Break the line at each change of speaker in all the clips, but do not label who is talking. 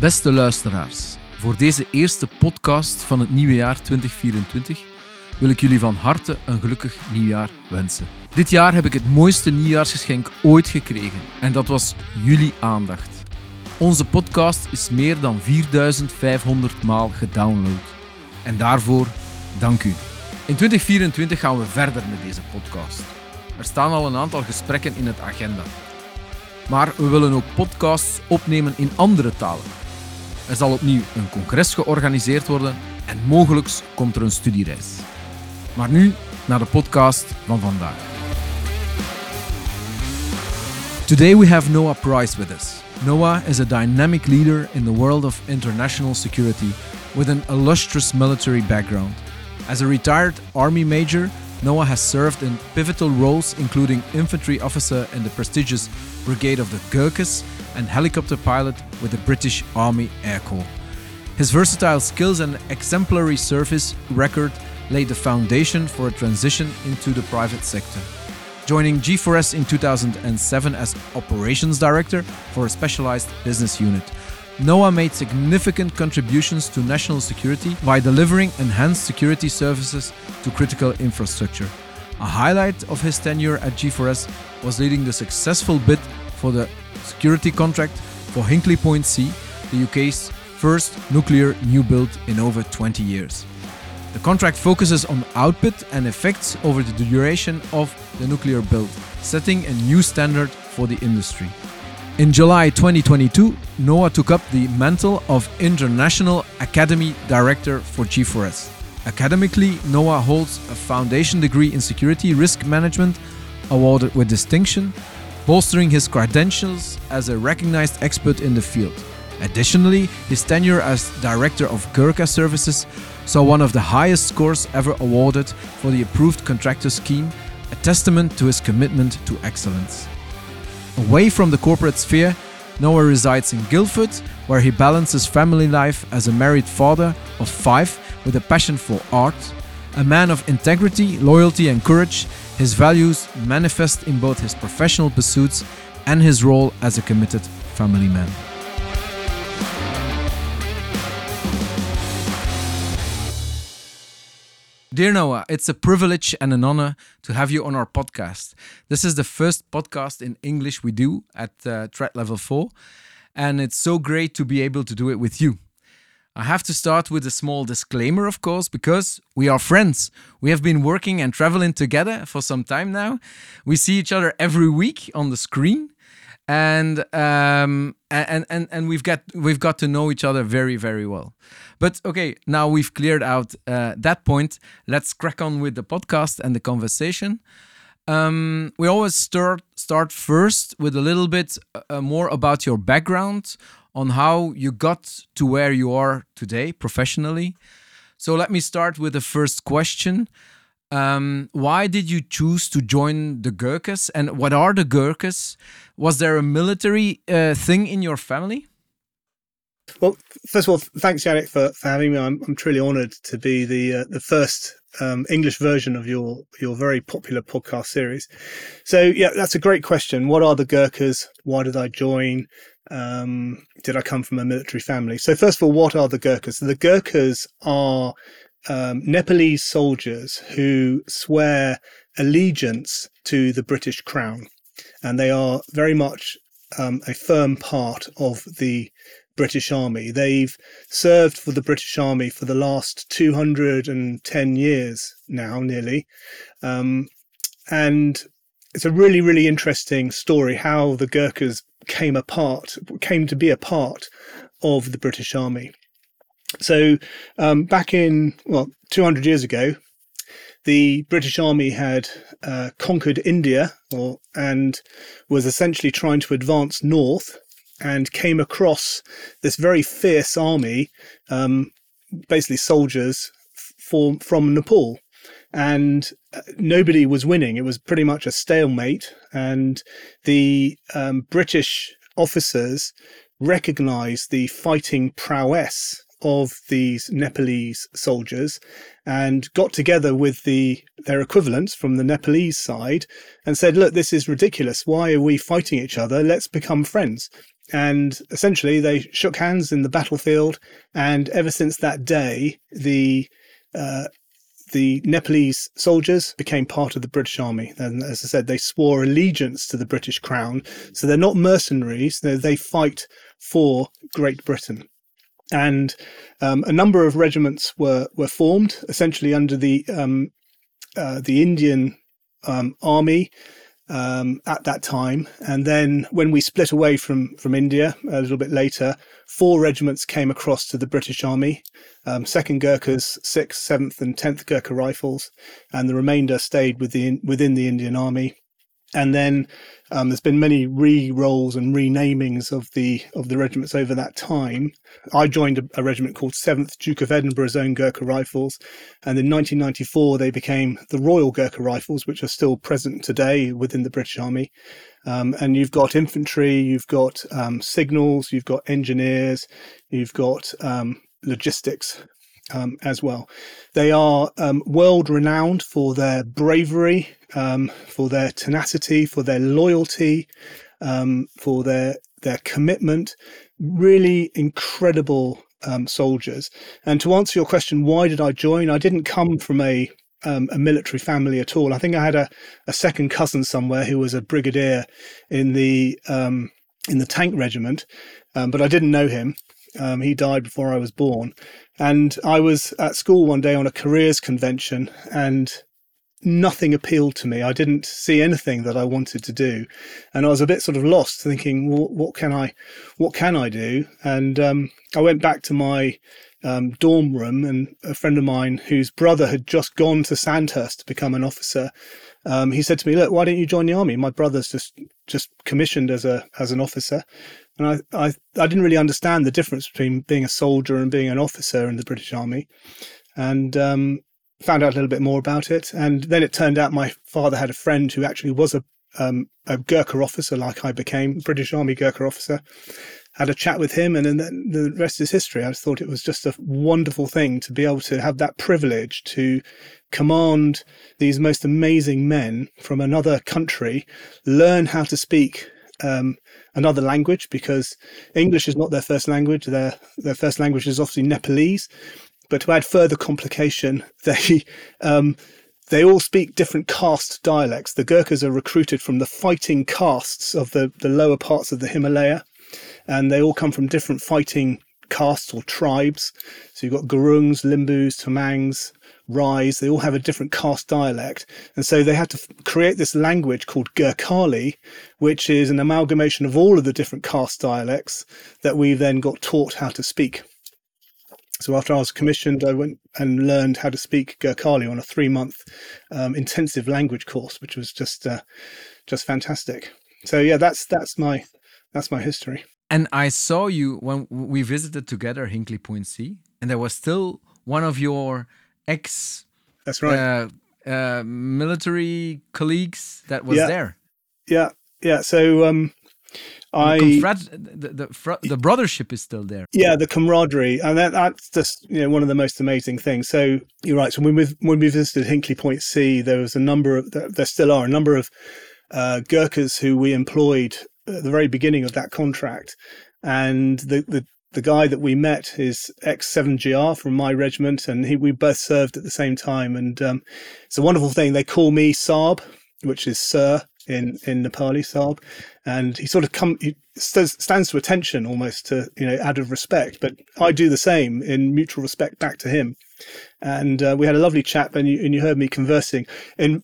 Beste luisteraars, voor deze eerste podcast van het nieuwe jaar 2024 wil ik jullie van harte een gelukkig nieuwjaar wensen. Dit jaar heb ik het mooiste nieuwjaarsgeschenk ooit gekregen en dat was jullie aandacht. Onze podcast is meer dan 4500 maal gedownload. En daarvoor dank u. In 2024 gaan we verder met deze podcast. Er staan al een aantal gesprekken in het agenda. Maar we willen ook podcasts opnemen in andere talen. Er zal opnieuw een congres georganiseerd worden en mogelijk komt er een studiereis. Maar nu naar de podcast van vandaag. Today we have Noah Price with us. Noah is a dynamic leader in the world of international security with an illustrious military background. As a retired army major, Noah has served in pivotal roles including infantry officer in the prestigious Brigade of the Gurkhas and helicopter pilot with the British Army Air Corps. His versatile skills and exemplary service record laid the foundation for a transition into the private sector. Joining G4S in 2007 as operations director for a specialized business unit, Noah made significant contributions to national security by delivering enhanced security services to critical infrastructure. A highlight of his tenure at G4S was leading the successful bid for the security contract for Hinkley Point C, the UK's first nuclear new build in over 20 years. The contract focuses on output and effects over the duration of the nuclear build, setting a new standard for the industry. In July 2022, Noah took up the mantle of International Academy Director for G4S. Academically, Noah holds a foundation degree in security risk management, awarded with distinction, bolstering his credentials as a recognized expert in the field. Additionally, his tenure as Director of Gurkha Services saw one of the highest scores ever awarded for the approved contractor scheme, a testament to his commitment to excellence. Away from the corporate sphere, Noah resides in Guildford, where he balances family life as a married father of five with a passion for art. A man of integrity, loyalty, and courage, his values manifest in both his professional pursuits and his role as a committed family man. Dear Noah, it's a privilege and an honor to have you on our podcast. This is the first podcast in English we do at uh, Threat Level 4, and it's so great to be able to do it with you. I have to start with a small disclaimer, of course, because we are friends. We have been working and traveling together for some time now. We see each other every week on the screen, and um, and and and we've got we've got to know each other very very well. But okay, now we've cleared out uh, that point. Let's crack on with the podcast and the conversation. Um, we always start start first with a little bit uh, more about your background on how you got to where you are today professionally. So let me start with the first question. Um, why did you choose to join the Gurkhas, and what are the Gurkhas? Was there a military uh, thing in your family?
Well, first of all, thanks, Yannick, for, for having me. I'm, I'm truly honoured to be the uh, the first um, English version of your your very popular podcast series. So, yeah, that's a great question. What are the Gurkhas? Why did I join? Um, did I come from a military family? So, first of all, what are the Gurkhas? The Gurkhas are um, Nepalese soldiers who swear allegiance to the British Crown, and they are very much um, a firm part of the British Army. They've served for the British Army for the last 210 years now, nearly. Um, and it's a really, really interesting story how the Gurkhas came apart, came to be a part of the British Army. So, um, back in, well, 200 years ago, the British Army had uh, conquered India or, and was essentially trying to advance north and came across this very fierce army, um, basically soldiers for, from Nepal. And uh, nobody was winning. It was pretty much a stalemate. And the um, British officers recognized the fighting prowess of these Nepalese soldiers and got together with the their equivalents from the Nepalese side and said, "Look, this is ridiculous. Why are we fighting each other? Let's become friends." and essentially they shook hands in the battlefield. And ever since that day, the uh, the Nepalese soldiers became part of the British Army. And as I said, they swore allegiance to the British Crown. So they're not mercenaries, they, they fight for Great Britain. And um, a number of regiments were, were formed, essentially under the um, uh, the Indian um, army um, at that time. And then when we split away from, from India a little bit later, four regiments came across to the British Army um, 2nd Gurkhas, 6th, 7th, and 10th Gurkha Rifles, and the remainder stayed within, within the Indian Army. And then um, there's been many re-rolls and renamings of the of the regiments over that time. I joined a, a regiment called 7th Duke of Edinburgh's Own Gurkha Rifles, and in 1994 they became the Royal Gurkha Rifles, which are still present today within the British Army. Um, and you've got infantry, you've got um, signals, you've got engineers, you've got um, logistics um, as well. They are um, world renowned for their bravery, um, for their tenacity, for their loyalty, um, for their their commitment. Really incredible um, soldiers. And to answer your question, why did I join? I didn't come from a um, a military family at all. I think I had a, a second cousin somewhere who was a brigadier in the in the tank regiment, but I didn't know him. Um, he died before I was born. And I was at school one day on a careers convention and nothing appealed to me. I didn't see anything that I wanted to do. And I was a bit sort of lost thinking, well, what can I, what can I do? And um, I went back to my um, dorm room and a friend of mine whose brother had just gone to Sandhurst to become an officer. Um, he said to me, look, why don't you join the army? My brother's just, just commissioned as a, as an officer. And I, I, I didn't really understand the difference between being a soldier and being an officer in the British Army. And um, found out a little bit more about it. And then it turned out my father had a friend who actually was a, um, a Gurkha officer, like I became, British Army Gurkha officer. Had a chat with him, and then the rest is history. I thought it was just a wonderful thing to be able to have that privilege to command these most amazing men from another country, learn how to speak um, another language because English is not their first language. Their their first language is obviously Nepalese. But to add further complication, they um, they all speak different caste dialects. The Gurkhas are recruited from the fighting castes of the, the lower parts of the Himalaya, and they all come from different fighting castes or tribes. So you've got Gurungs, Limbus, Tamangs, Rais, they all have a different caste dialect. And so they had to f- create this language called Gurkhali, which is an amalgamation of all of the different caste dialects that we then got taught how to speak. So after I was commissioned, I went and learned how to speak Gurkhali on a three-month um, intensive language course, which was just uh, just fantastic. So yeah, that's that's my that's my history.
And I saw you when we visited together Hinkley Point C, and there was still one of your ex
that's right
uh, uh, military colleagues that was
yeah.
there.
Yeah, yeah. So um, I
the the, the, the brothership is still there.
Yeah, the camaraderie, and that, that's just you know one of the most amazing things. So you're right. So when we when we visited Hinkley Point C, there was a number of there still are a number of uh, Gurkhas who we employed at the very beginning of that contract, and the the the guy that we met is ex 7GR from my regiment, and he, we both served at the same time. And um, it's a wonderful thing. They call me Saab, which is Sir in in Nepali, Saab, and he sort of come he stands to attention almost to you know out of respect. But I do the same in mutual respect back to him. And uh, we had a lovely chat, and you and you heard me conversing in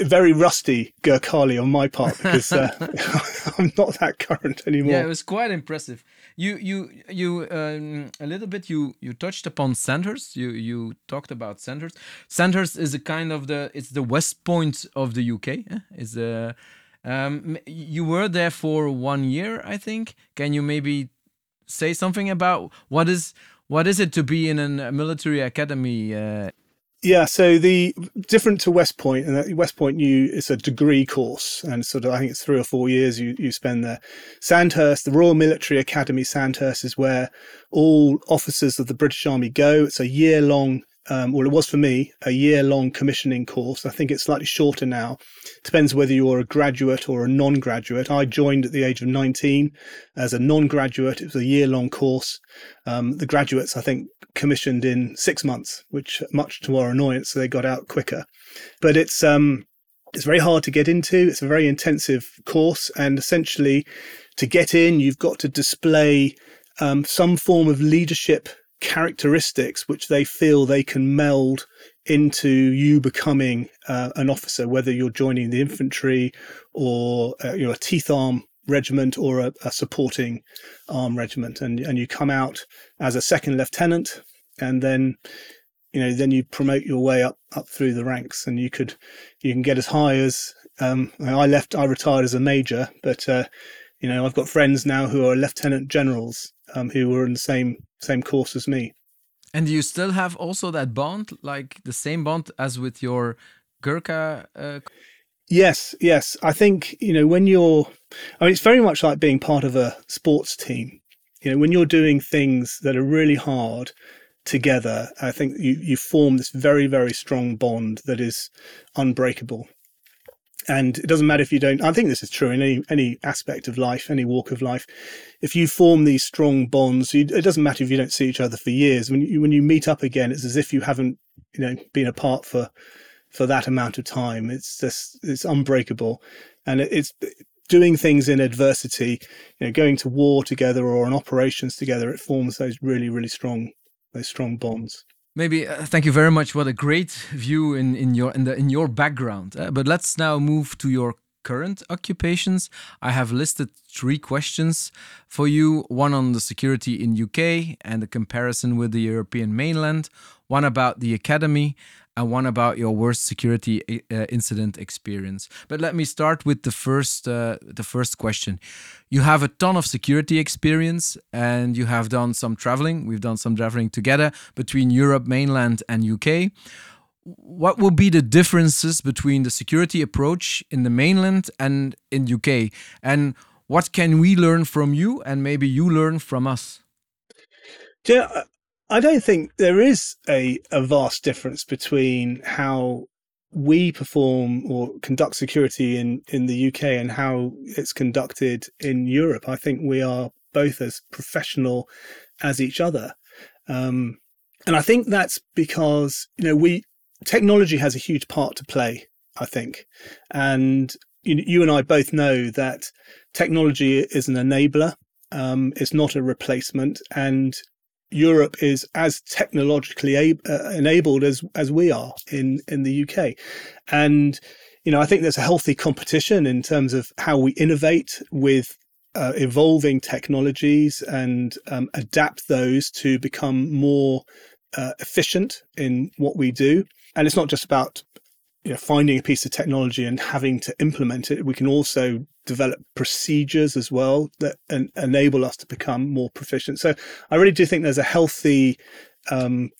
very rusty Gurkhali on my part because uh, I'm not that current anymore.
Yeah, it was quite impressive. You you you um, a little bit you you touched upon Sandhurst. You you talked about Sandhurst. Sandhurst is a kind of the it's the west point of the UK. Eh? Is a um, you were there for one year, I think. Can you maybe say something about what is what is it to be in a military academy? Uh,
yeah, so the different to West Point, and West Point, you it's a degree course, and sort of I think it's three or four years you you spend there. Sandhurst, the Royal Military Academy, Sandhurst is where all officers of the British Army go. It's a year long um, well, it was for me, a year long commissioning course. I think it's slightly shorter now. Depends whether you're a graduate or a non graduate. I joined at the age of 19 as a non graduate. It was a year long course. Um, the graduates, I think, commissioned in six months, which much to our annoyance, they got out quicker. But it's, um, it's very hard to get into. It's a very intensive course. And essentially, to get in, you've got to display um, some form of leadership characteristics which they feel they can meld into you becoming uh, an officer, whether you're joining the infantry or uh, you're a teeth arm regiment or a, a, supporting arm regiment, and and you come out as a second lieutenant, and then you know then you promote your way up up through the ranks, and you could you can get as high as um, I left. I retired as a major, but uh, you know I've got friends now who are lieutenant generals um, who were in the same same course as me.
And do you still have also that bond, like the same bond as with your Gurkha? Uh...
Yes, yes. I think you know when you're. I mean, it's very much like being part of a sports team. You know, when you're doing things that are really hard together, I think you you form this very very strong bond that is unbreakable and it doesn't matter if you don't i think this is true in any any aspect of life any walk of life. If you form these strong bonds you, it doesn't matter if you don't see each other for years. When you when you meet up again it's as if you haven't you know been apart for for that amount of time. It's just it's unbreakable. And it, it's doing things in adversity you know going to war together or on operations together it forms those really really strong those strong bonds
Maybe uh, thank you very much. What a great view in in your in the in your background. Uh, but let's now move to your current occupations. I have listed three questions for you. One on the security in UK and the comparison with the European mainland. One about the academy, and one about your worst security uh, incident experience. But let me start with the first uh, the first question. You have a ton of security experience and you have done some traveling. We've done some traveling together between Europe mainland and UK. What will be the differences between the security approach in the mainland and in UK and what can we learn from you and maybe you learn from us?
Yeah, I don't think there is a, a vast difference between how we perform or conduct security in, in the UK and how it's conducted in Europe. I think we are both as professional as each other. Um, and I think that's because, you know, we technology has a huge part to play, I think. And you, you and I both know that technology is an enabler. Um, it's not a replacement. And Europe is as technologically ab- uh, enabled as as we are in in the UK, and you know I think there's a healthy competition in terms of how we innovate with uh, evolving technologies and um, adapt those to become more uh, efficient in what we do. And it's not just about you know, finding a piece of technology and having to implement it. We can also develop procedures as well that en- enable us to become more proficient. So I really do think there's a healthy, um,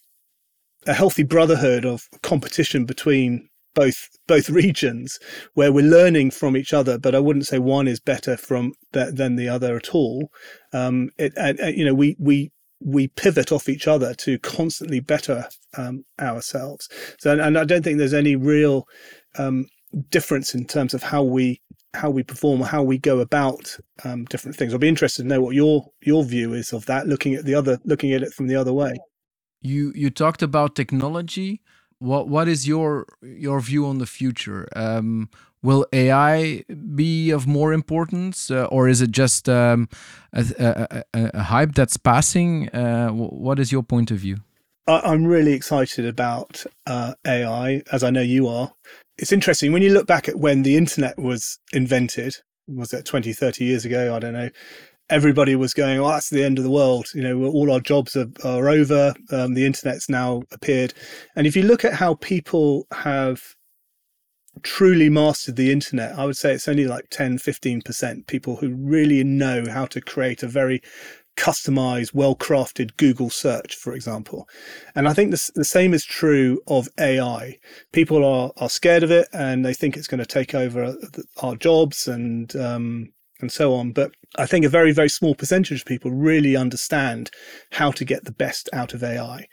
a healthy brotherhood of competition between both both regions where we're learning from each other but i wouldn't say one is better from than the other at all um, it, and, you know we we we pivot off each other to constantly better um, ourselves so and, i don't think there's any real um, difference in terms of how we how we perform or how we go about um, different things. I'll be interested to know what your your view is of that. Looking at the other, looking at it from the other way.
You you talked about technology. What what is your your view on the future? Um, will AI be of more importance, uh, or is it just um, a, a, a, hype that's passing? Uh, what is your point of view?
I'm really excited about uh, AI, as I know you are. It's interesting when you look back at when the internet was invented, was that 20, 30 years ago? I don't know. Everybody was going, oh, that's the end of the world. You know, all our jobs are, are over. Um, the internet's now appeared. And if you look at how people have truly mastered the internet, I would say it's only like 10, 15% people who really know how to create a very customized, well crafted Google search, for example. And I think the, the same is true of AI. People are, are scared of it and they think it's going to take over our jobs and, um, and so on. But I think a very, very small percentage of people really understand how to get the best out of AI.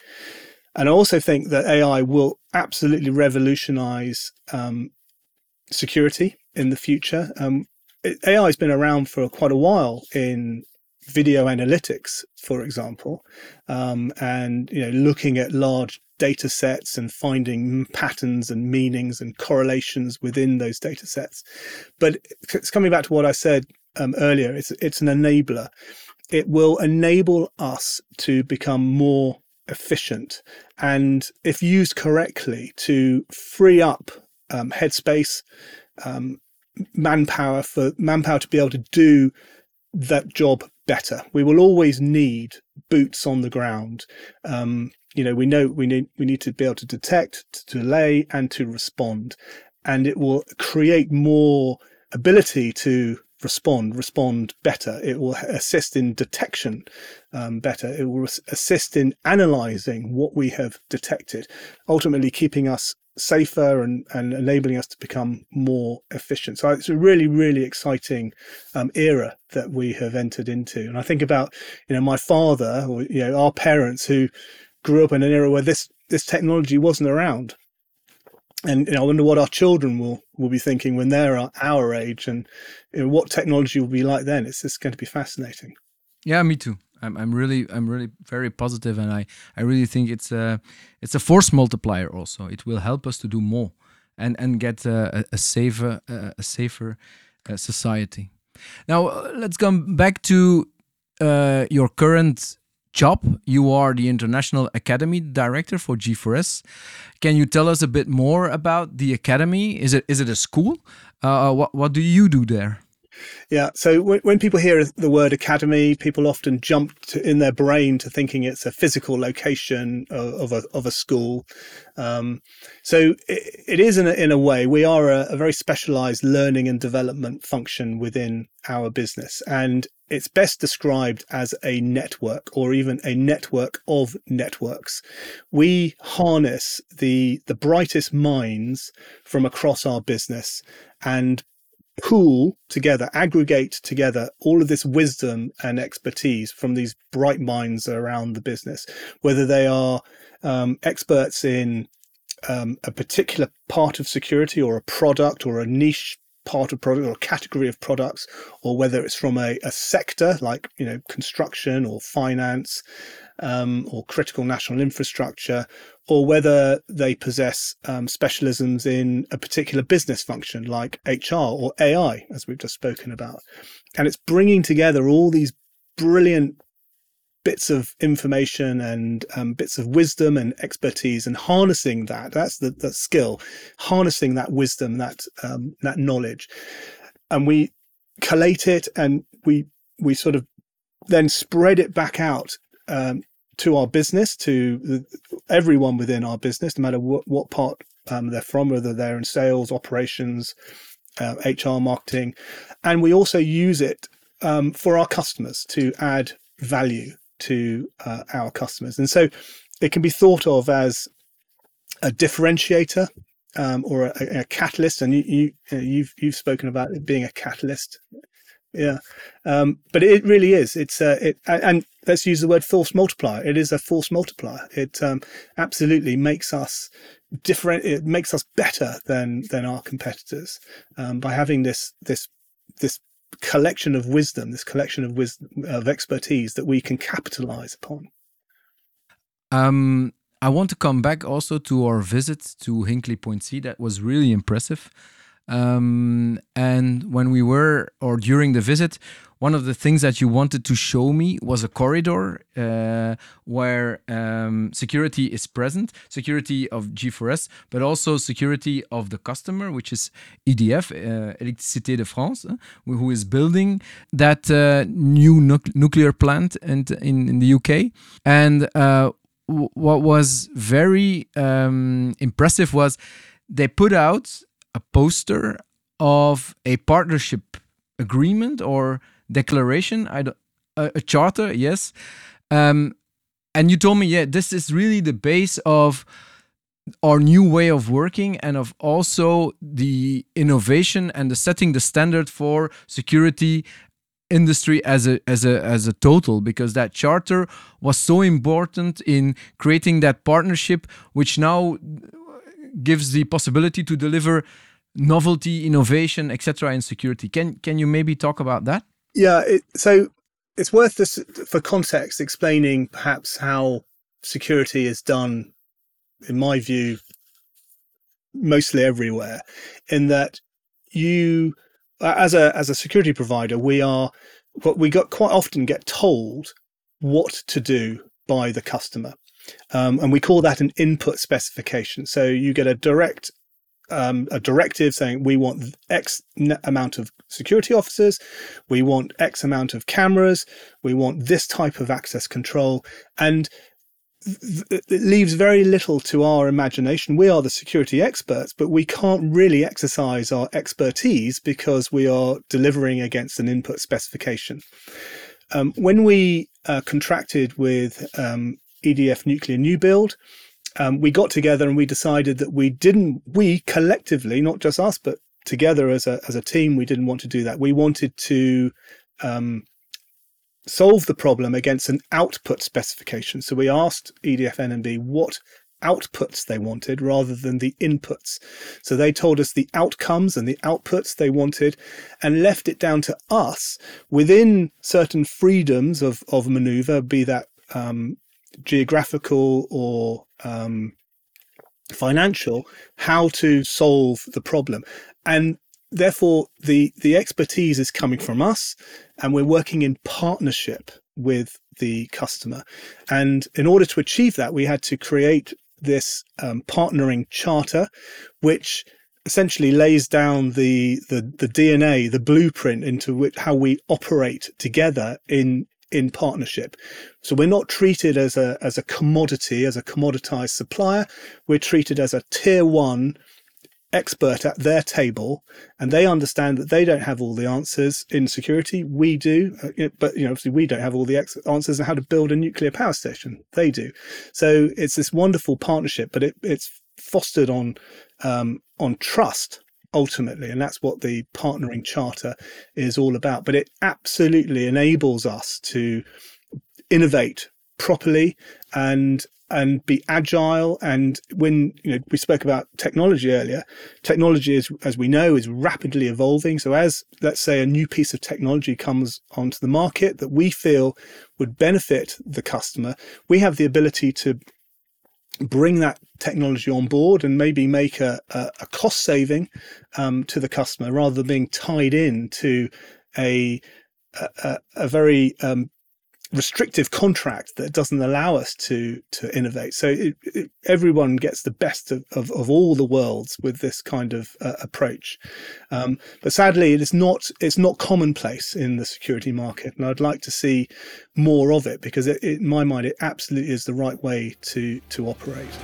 And I also think that AI will absolutely revolutionize um, security in the future. Um, AI has been around for quite a while in video analytics, for example, um, and you know, looking at large data sets and finding patterns and meanings and correlations within those data sets. But it's coming back to what I said um, earlier. It's it's an enabler. It will enable us to become more efficient, and if used correctly, to free up um, headspace, um, manpower for manpower to be able to do that job better. We will always need boots on the ground. Um, you know, we know we need we need to be able to detect, to delay, and to respond, and it will create more ability to respond, respond better. It will assist in detection um, better. It will assist in analyzing what we have detected, ultimately keeping us safer and, and enabling us to become more efficient. So it's a really, really exciting um, era that we have entered into. And I think about, you know, my father or, you know, our parents who grew up in an era where this, this technology wasn't around. And you know, I wonder what our children will, will be thinking when they're our age and you know, what technology will be like then. It's just going to be fascinating.
Yeah, me too. I'm, I'm really I'm really very positive, and I, I really think it's a it's a force multiplier. Also, it will help us to do more and and get a, a safer a safer uh, society. Now uh, let's come back to uh, your current job. You are the International Academy Director for G4S. Can you tell us a bit more about the academy? Is it is it a school? Uh, what what do you do there?
Yeah. So when, when people hear the word academy, people often jump to, in their brain to thinking it's a physical location of, of a of a school. Um, so it, it is in a, in a way we are a, a very specialized learning and development function within our business, and it's best described as a network or even a network of networks. We harness the the brightest minds from across our business and pool together, aggregate together all of this wisdom and expertise from these bright minds around the business, whether they are um, experts in um, a particular part of security or a product or a niche part of product or category of products, or whether it's from a, a sector like you know construction or finance um, or critical national infrastructure, or whether they possess um, specialisms in a particular business function like HR or AI, as we've just spoken about. And it's bringing together all these brilliant bits of information and um, bits of wisdom and expertise and harnessing that that's the, the skill harnessing that wisdom that um, that knowledge and we collate it and we we sort of then spread it back out um, to our business, to the, everyone within our business, no matter what, what part um, they're from, whether they're in sales, operations, uh, HR, marketing. And we also use it um, for our customers to add value to uh, our customers. And so it can be thought of as a differentiator um, or a, a, catalyst. And you, you, you've, you've spoken about it being a catalyst. Yeah. Um, but it really is. It's uh, it and let's use the word force multiplier. It is a force multiplier. It um, absolutely makes us different it makes us better than than our competitors. Um, by having this this this collection of wisdom this collection of wisdom of expertise that we can capitalize upon.
Um i want to come back also to our visit to hinkley point c. That was really impressive um, and when we were, or during the visit, one of the things that you wanted to show me was a corridor uh, where um, security is present, security of G4S, but also security of the customer, which is EDF, uh, Électricité de France, uh, who is building that uh, new nu nuclear plant in, in, in, the UK. And uh, what was very um, impressive was they put out a poster of a partnership agreement or declaration. I a charter, yes. Um, and you told me, yeah, this is really the base of our new way of working and of also the innovation and the setting the standard for security industry as a as a as a total because that charter was so important in creating that partnership which now gives the possibility to deliver novelty innovation etc in security. Can can you maybe talk about that?
Yeah it, so it's worth this for context explaining perhaps how security is done in my view mostly everywhere in that you as a as a security provider we are what we got quite often get told what to do by the customer um, and we call that an input specification so you get a direct um, a directive saying we want X amount of security officers, we want X amount of cameras, we want this type of access control, and it leaves very little to our imagination. We are the security experts, but we can't really exercise our expertise because we are delivering against an input specification. Um, when we uh, contracted with um, EDF Nuclear New Build, um, we got together and we decided that we didn't, we collectively, not just us, but together as a as a team, we didn't want to do that. We wanted to um, solve the problem against an output specification. So we asked EDF NNB what outputs they wanted rather than the inputs. So they told us the outcomes and the outputs they wanted and left it down to us within certain freedoms of, of maneuver, be that um, geographical or um, financial, how to solve the problem. And therefore the the expertise is coming from us and we're working in partnership with the customer and in order to achieve that we had to create this um, partnering charter which essentially lays down the, the the dna the blueprint into which, how we operate together in in partnership. So we're not treated as a as a commodity as a commoditized supplier. We're treated as a tier 1 expert at their table and they understand that they don't have all the answers in security. We do uh, but you know obviously we don't have all the ex- answers on how to build a nuclear power station. They do. So it's this wonderful partnership but it, it's fostered on um, on trust ultimately and that's what the partnering charter is all about but it absolutely enables us to innovate properly and and be agile. And when you know we spoke about technology earlier, technology is, as we know, is rapidly evolving. So as let's say a new piece of technology comes onto the market that we feel would benefit the customer, we have the ability to bring that technology on board and maybe make a, a, a cost saving um, to the customer rather than being tied in to a a, a very um, restrictive contract that doesn't allow us to to innovate. So it, it, everyone gets the best of, of, of, all the worlds with this kind of uh, approach. Um, but sadly, it is not it's not commonplace in the security market, and I'd like to see more of it because it, in my mind, it absolutely is the right way to to operate.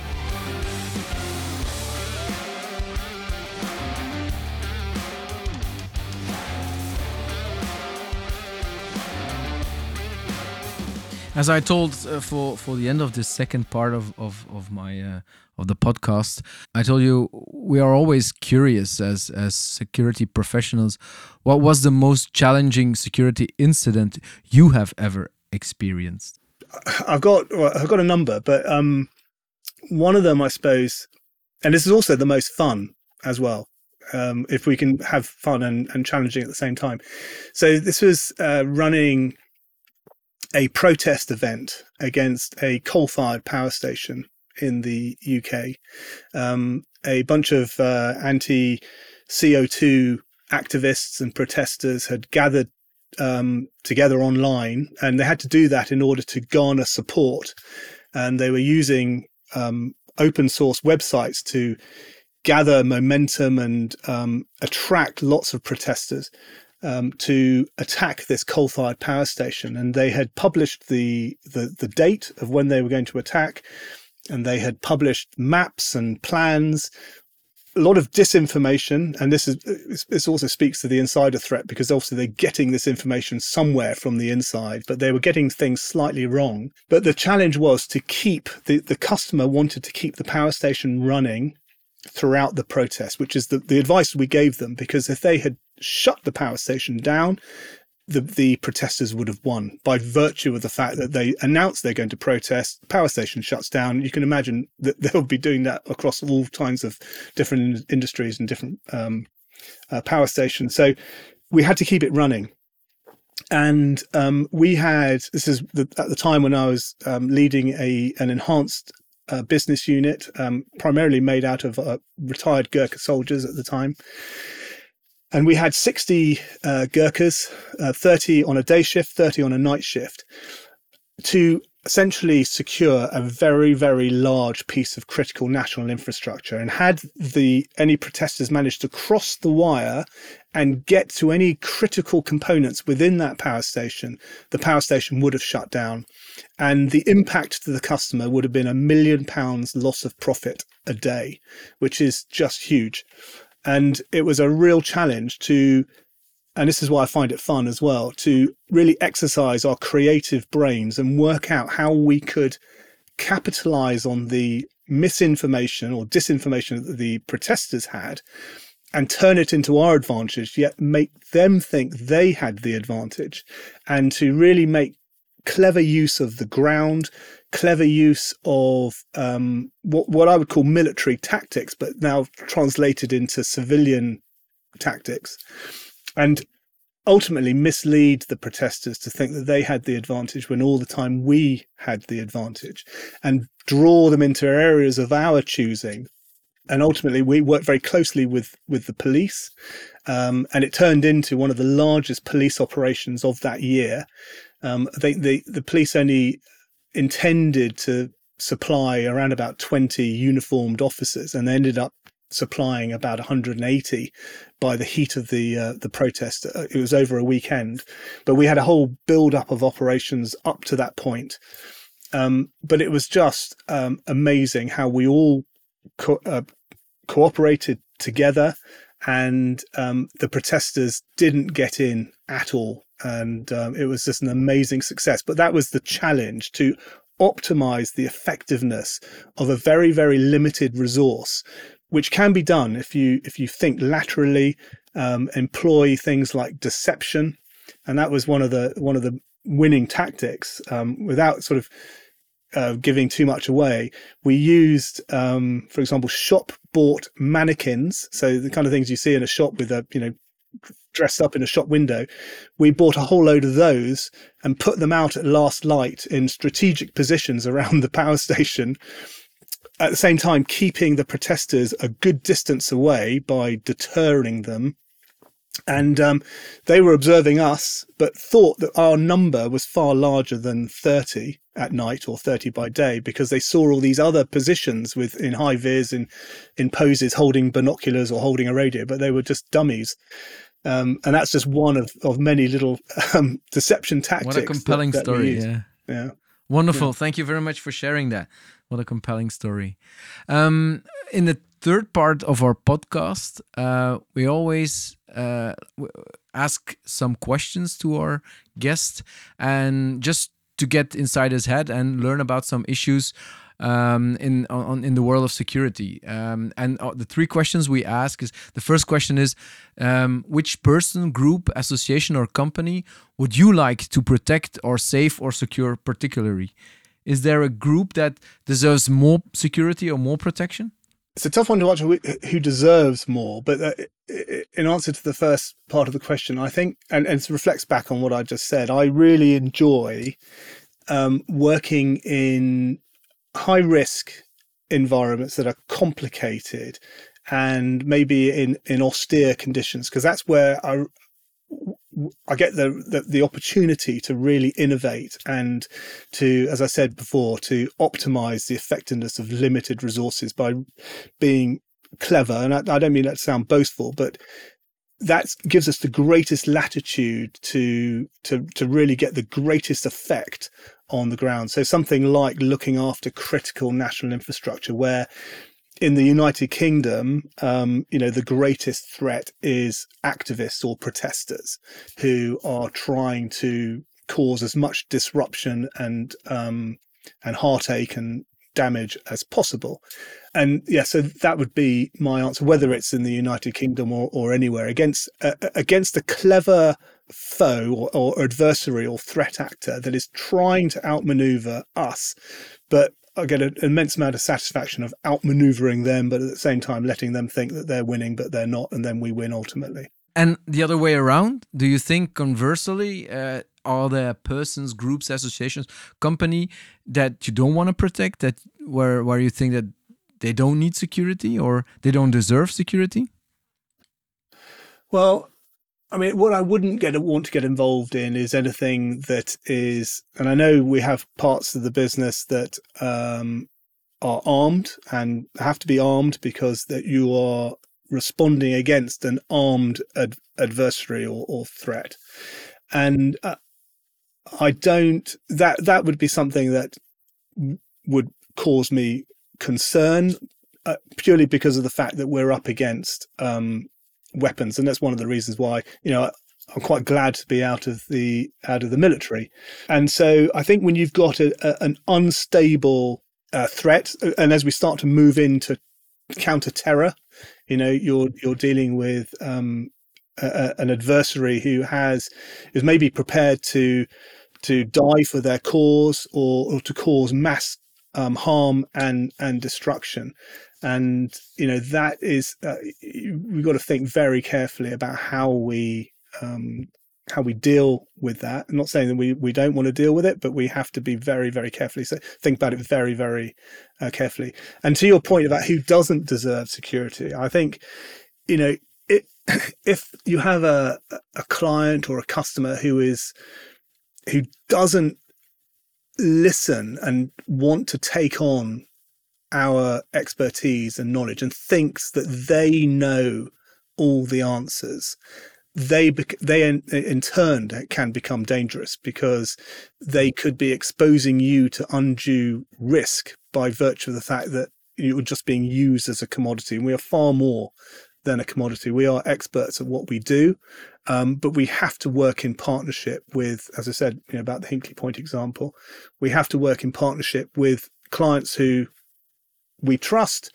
As I told uh, for for the end of this second part of of of my uh, of the podcast, I told you we are always curious as as security professionals. What was the most challenging security incident you have ever experienced?
I've got well, I've got a number, but um, one of them, I suppose, and this is also the most fun as well. Um, if we can have fun and, and challenging at the same time. So this was uh, running a protest event against a coal fired power station in the UK. Um, a bunch of uh, anti CO2 activists and protesters had gathered um, together online, and they had to do that in order to garner support. And they were using um, open source websites to gather momentum and um, attract lots of protesters um, to attack this coal-fired power station, and they had published the, the the date of when they were going to attack, and they had published maps and plans. A lot of disinformation, and this is this also speaks to the insider threat because obviously they're getting this information somewhere from the inside, but they were getting things slightly wrong. But the challenge was to keep the the customer wanted to keep the power station running throughout the protest, which is the, the advice we gave them, because if they had shut the power station down, the, the protesters would have won by virtue of the fact that they announced they're going to protest. Power station shuts down. You can imagine that they'll be doing that across all kinds of different industries and different um, uh, power stations. So we had to keep it running. And um, we had this is the, at the time when I was um, leading a an enhanced uh, business unit, um, primarily made out of uh, retired Gurkha soldiers at the time and we had 60 uh, Gurkhas, uh, 30 on a day shift, 30 on a night shift, to essentially secure a very, very large piece of critical national infrastructure. And had the any protesters managed to cross the wire and get to any critical components within that power station, the power station would have shut down. And the impact to the customer would have been a million pounds loss of profit a day, which is just huge. And it was a real challenge to, and this is why I find it fun as well, to really exercise our creative brains and work out how we could capitalize on the misinformation or disinformation that the protesters had and turn it into our advantage, yet make them think they had the advantage, and to really make clever use of the ground, clever use of um, what what I would call military tactics, but now translated into civilian tactics, and ultimately mislead the protesters to think that they had the advantage when all the time we had the advantage, and draw them into areas of our choosing. And ultimately, we worked very closely with with the police, um, and it turned into one of the largest police operations of that year. Um, the police only intended to supply around about 20 uniformed officers and they ended up supplying about 180 by the heat of the uh, the protest uh, it was over a weekend but we had a whole build up of operations up to that point um, but it was just um, amazing how we all co- uh, cooperated together and um, the protesters didn't get in at all and um, it was just an amazing success. But that was the challenge to optimize the effectiveness of a very very limited resource, which can be done if you if you think laterally, um, employ things like deception, and that was one of the one of the winning tactics. Um, without sort of uh, giving too much away, we used, um, for example, shop bought mannequins. So the kind of things you see in a shop with a you know dressed up in a shop window. We bought a whole load of those and put them out at last light in strategic positions around the power station. At the same time, keeping the protesters a good distance away by deterring them. And um, they were observing us, but thought that our number was far larger than 30 at night or 30 by day because they saw all these other positions with in high vis in in poses holding binoculars or holding a radio but they were just dummies um, and that's just one of, of many little um, deception tactics.
What a compelling that, that story! Yeah,
yeah,
wonderful. Yeah. Thank you very much for sharing that. What a compelling story. Um, in the third part of our podcast, uh, we always uh, ask some questions to our guest, and just to get inside his head and learn about some issues um, in on, in the world of security. Um, and uh, the three questions we ask is the first question is um, which person, group, association, or company would you like to protect or save or secure particularly? Is there a group that deserves more security or more protection?
It's a tough one to answer who deserves more, but uh, in answer to the first part of the question, I think, and, and it reflects back on what I just said, I really enjoy um, working in high risk environments that are complicated and maybe in, in austere conditions, because that's where I, I get the, the, the opportunity to really innovate and to, as I said before, to optimize the effectiveness of limited resources by being clever. And I, I don't mean that to sound boastful, but that gives us the greatest latitude to to to really get the greatest effect on the ground. So something like looking after critical national infrastructure, where in the United Kingdom, um, you know, the greatest threat is activists or protesters who are trying to cause as much disruption and um, and heartache and damage as possible. And yeah, so that would be my answer, whether it's in the United Kingdom or, or anywhere against uh, against the clever foe or, or adversary or threat actor that is trying to outmaneuver us, but I get an immense amount of satisfaction of outmaneuvering them, but at the same time letting them think that they're winning, but they're not, and then we win ultimately.
And the other way around, do you think conversely, uh, are there persons, groups, associations, company that you don't want to protect, that where where you think that they don't need security or they don't deserve security?
Well, I mean, what I wouldn't get want to get involved in is anything that is, and I know we have parts of the business that um, are armed and have to be armed because that you are responding against an armed ad- adversary or, or, threat, and uh, I don't. That that would be something that would cause me concern uh, purely because of the fact that we're up against um, weapons, and that's one of the reasons why you know I'm quite glad to be out of the out of the military. And so I think when you've got a, a, an unstable uh, threat, and as we start to move into counter terror, you know, you're you're dealing with um, a, an adversary who has is maybe prepared to to die for their cause or, or to cause mass um, harm and and destruction and you know that is uh, we've got to think very carefully about how we um, how we deal with that. I'm not saying that we we don't want to deal with it, but we have to be very very carefully. So think about it very very uh, carefully. And to your point about who doesn't deserve security, I think you know it, if you have a a client or a customer who is who doesn't listen and want to take on our expertise and knowledge and thinks that they know all the answers. They they in, in turn can become dangerous because they could be exposing you to undue risk by virtue of the fact that you're just being used as a commodity. And we are far more than a commodity we are experts at what we do um, but we have to work in partnership with as i said you know, about the hinkley point example we have to work in partnership with clients who we trust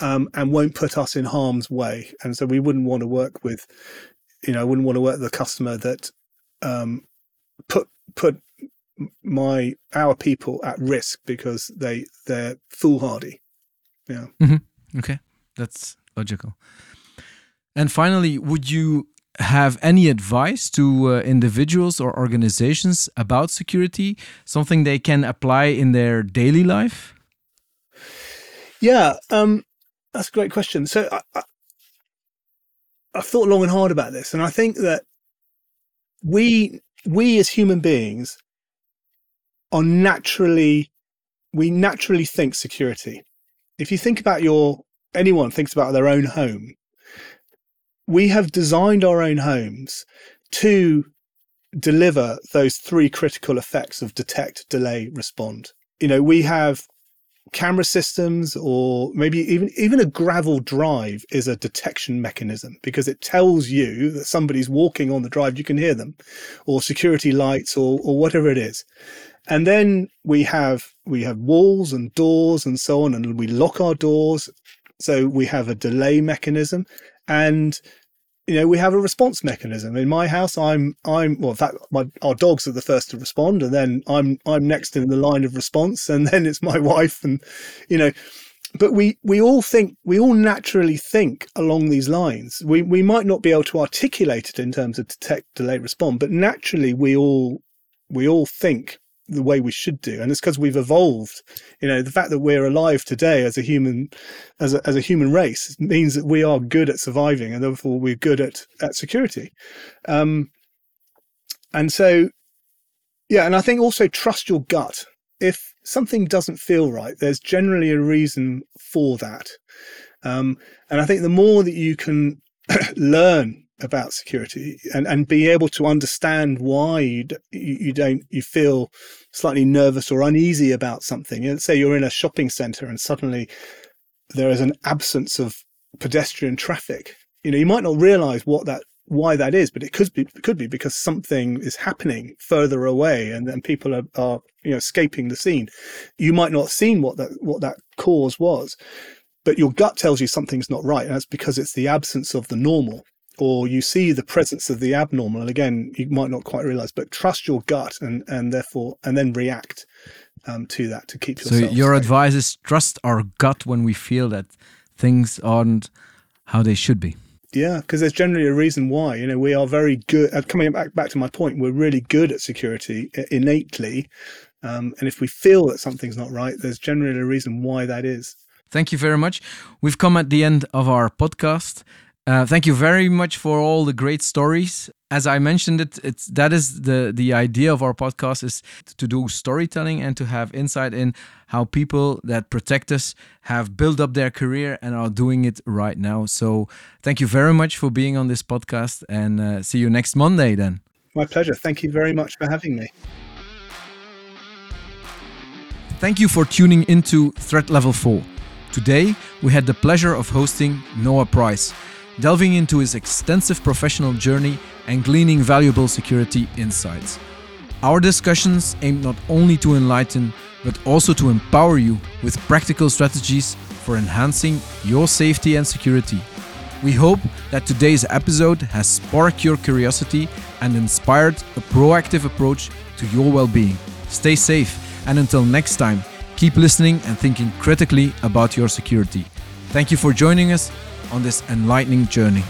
um, and won't put us in harm's way. And so we wouldn't want to work with, you know, I wouldn't want to work with a customer that um, put put my our people at risk because they they're foolhardy. Yeah.
Mm-hmm. Okay, that's logical. And finally, would you have any advice to uh, individuals or organizations about security? Something they can apply in their daily life?
Yeah, um, that's a great question. So I, I, I've thought long and hard about this, and I think that we we as human beings are naturally we naturally think security. If you think about your anyone thinks about their own home, we have designed our own homes to deliver those three critical effects of detect, delay, respond. You know, we have camera systems or maybe even even a gravel drive is a detection mechanism because it tells you that somebody's walking on the drive you can hear them or security lights or or whatever it is. And then we have we have walls and doors and so on and we lock our doors. So we have a delay mechanism and you know we have a response mechanism. In my house i'm i'm well in fact my our dogs are the first to respond and then i'm i'm next in the line of response and then it's my wife and you know. But we we all think we all naturally think along these lines. We we might not be able to articulate it in terms of detect delay respond but naturally we all we all think the way we should do and it's because we've evolved. You know the fact that we're alive today as a human as a, as a human race means that we are good at surviving and therefore we're good at at security. Um and so yeah and i think also trust your gut. If something doesn't feel right there's generally a reason for that. Um and i think the more that you can learn about security and, and be able to understand why you, you don't you feel slightly nervous or uneasy about something. Know, say you're in a shopping center and suddenly there is an absence of pedestrian traffic. You know, you might not realize what that why that is, but it could be it could be because something is happening further away and then people are, are you know escaping the scene. You might not have seen what that what that cause was, but your gut tells you something's not right, and that's because it's the absence of the normal. Or you see the presence of the abnormal, and again, you might not quite realize, but trust your gut and, and therefore, and then react um, to that to keep yourself.
So your
safe.
advice is trust our gut when we feel that things aren't how they should be.
Yeah, because there's generally a reason why. You know, we are very good at coming back back to my point. We're really good at security innately, um, and if we feel that something's not right, there's generally a reason why that is.
Thank you very much. We've come at the end of our podcast. Uh, thank you very much for all the great stories. As I mentioned it, it's that is the the idea of our podcast is to do storytelling and to have insight in how people that protect us have built up their career and are doing it right now. So thank you very much for being on this podcast and uh, see you next Monday then.
My pleasure. Thank you very much for having me.
Thank you for tuning into Threat Level 4. Today, we had the pleasure of hosting Noah Price delving into his extensive professional journey and gleaning valuable security insights. Our discussions aim not only to enlighten, but also to empower you with practical strategies for enhancing your safety and security. We hope that today's episode has sparked your curiosity and inspired a proactive approach to your well being. Stay safe, and until next time, keep listening and thinking critically about your security. Thank you for joining us on this enlightening journey.